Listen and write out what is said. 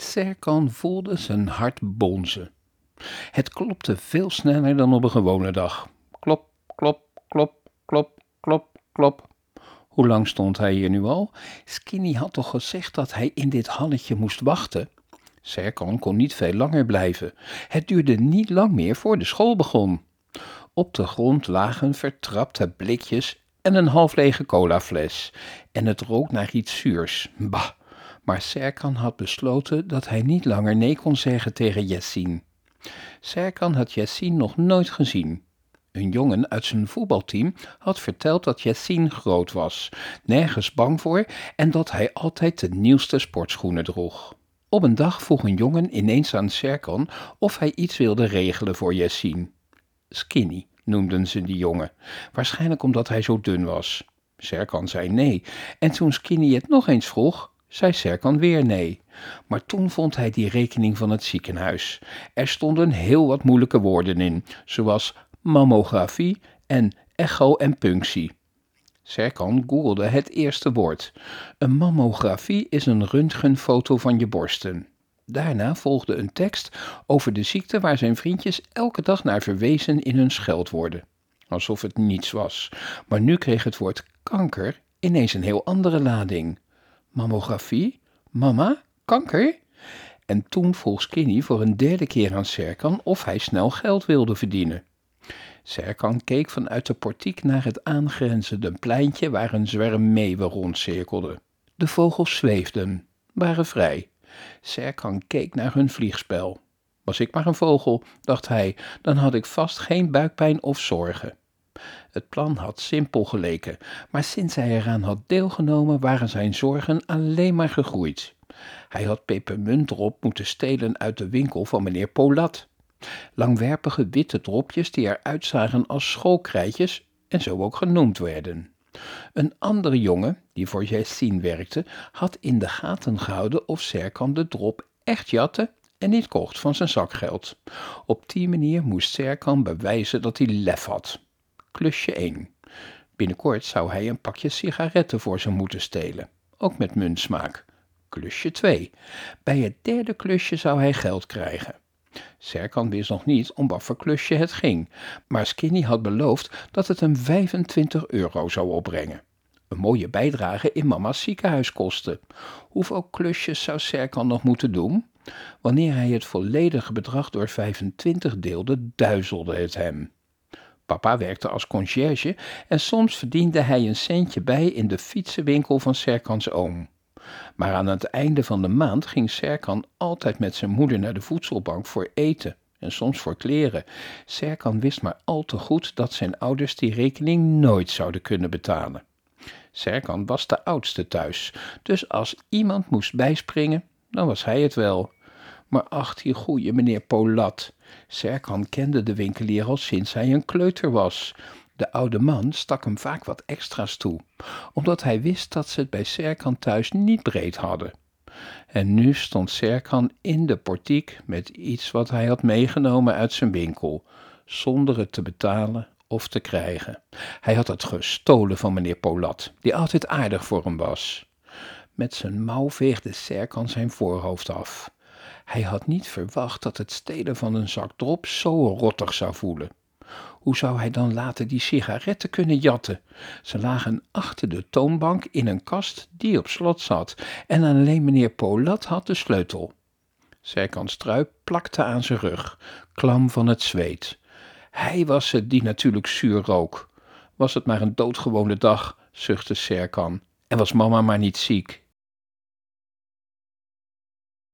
Serkan voelde zijn hart bonzen. Het klopte veel sneller dan op een gewone dag. Klop, klop, klop, klop, klop, klop. Hoe lang stond hij hier nu al? Skinny had toch gezegd dat hij in dit halletje moest wachten? Serkan kon niet veel langer blijven. Het duurde niet lang meer voor de school begon. Op de grond lagen vertrapte blikjes en een half lege colafles. En het rook naar iets zuurs. Bah! Maar Serkan had besloten dat hij niet langer nee kon zeggen tegen Jessin. Serkan had Jessin nog nooit gezien. Een jongen uit zijn voetbalteam had verteld dat Jessin groot was, nergens bang voor en dat hij altijd de nieuwste sportschoenen droeg. Op een dag vroeg een jongen ineens aan Serkan of hij iets wilde regelen voor Jessin. Skinny noemden ze die jongen, waarschijnlijk omdat hij zo dun was. Serkan zei nee, en toen Skinny het nog eens vroeg, zei Serkan weer nee. Maar toen vond hij die rekening van het ziekenhuis. Er stonden heel wat moeilijke woorden in, zoals mammografie en echo en punctie. Serkan googelde het eerste woord. Een mammografie is een röntgenfoto van je borsten. Daarna volgde een tekst over de ziekte waar zijn vriendjes elke dag naar verwezen in hun scheldwoorden. Alsof het niets was. Maar nu kreeg het woord kanker ineens een heel andere lading. Mammografie? Mama? Kanker? En toen vroeg Skinny voor een derde keer aan Serkan of hij snel geld wilde verdienen. Serkan keek vanuit de portiek naar het aangrenzende pleintje waar een zwerm meeuwen rondcirkelde. De vogels zweefden, waren vrij. Serkan keek naar hun vliegspel. Was ik maar een vogel, dacht hij, dan had ik vast geen buikpijn of zorgen. Het plan had simpel geleken, maar sinds hij eraan had deelgenomen waren zijn zorgen alleen maar gegroeid. Hij had pepermuntdrop moeten stelen uit de winkel van meneer Polat. Langwerpige witte dropjes die eruit zagen als schoolkrijtjes en zo ook genoemd werden. Een andere jongen, die voor Jessin werkte, had in de gaten gehouden of Serkan de drop echt jatte en niet kocht van zijn zakgeld. Op die manier moest Serkan bewijzen dat hij lef had. Klusje 1. Binnenkort zou hij een pakje sigaretten voor ze moeten stelen, ook met muntsmaak. Klusje 2. Bij het derde klusje zou hij geld krijgen. Serkan wist nog niet om wat voor klusje het ging, maar Skinny had beloofd dat het hem 25 euro zou opbrengen. Een mooie bijdrage in mama's ziekenhuiskosten. Hoeveel klusjes zou Serkan nog moeten doen? Wanneer hij het volledige bedrag door 25 deelde, duizelde het hem. Papa werkte als conciërge en soms verdiende hij een centje bij in de fietsenwinkel van Serkans oom. Maar aan het einde van de maand ging Serkan altijd met zijn moeder naar de voedselbank voor eten en soms voor kleren. Serkan wist maar al te goed dat zijn ouders die rekening nooit zouden kunnen betalen. Serkan was de oudste thuis, dus als iemand moest bijspringen, dan was hij het wel. Maar ach, die goeie meneer Polat. Serkan kende de winkelier al sinds hij een kleuter was. De oude man stak hem vaak wat extra's toe, omdat hij wist dat ze het bij Serkan thuis niet breed hadden. En nu stond Serkan in de portiek met iets wat hij had meegenomen uit zijn winkel, zonder het te betalen of te krijgen. Hij had het gestolen van meneer Polat, die altijd aardig voor hem was. Met zijn mouw veegde Serkan zijn voorhoofd af. Hij had niet verwacht dat het stelen van een zak drop zo rottig zou voelen. Hoe zou hij dan later die sigaretten kunnen jatten? Ze lagen achter de toonbank in een kast die op slot zat en alleen meneer Polat had de sleutel. Serkans trui plakte aan zijn rug, klam van het zweet. Hij was het die natuurlijk zuur rook. Was het maar een doodgewone dag, zuchtte Serkan, en was mama maar niet ziek.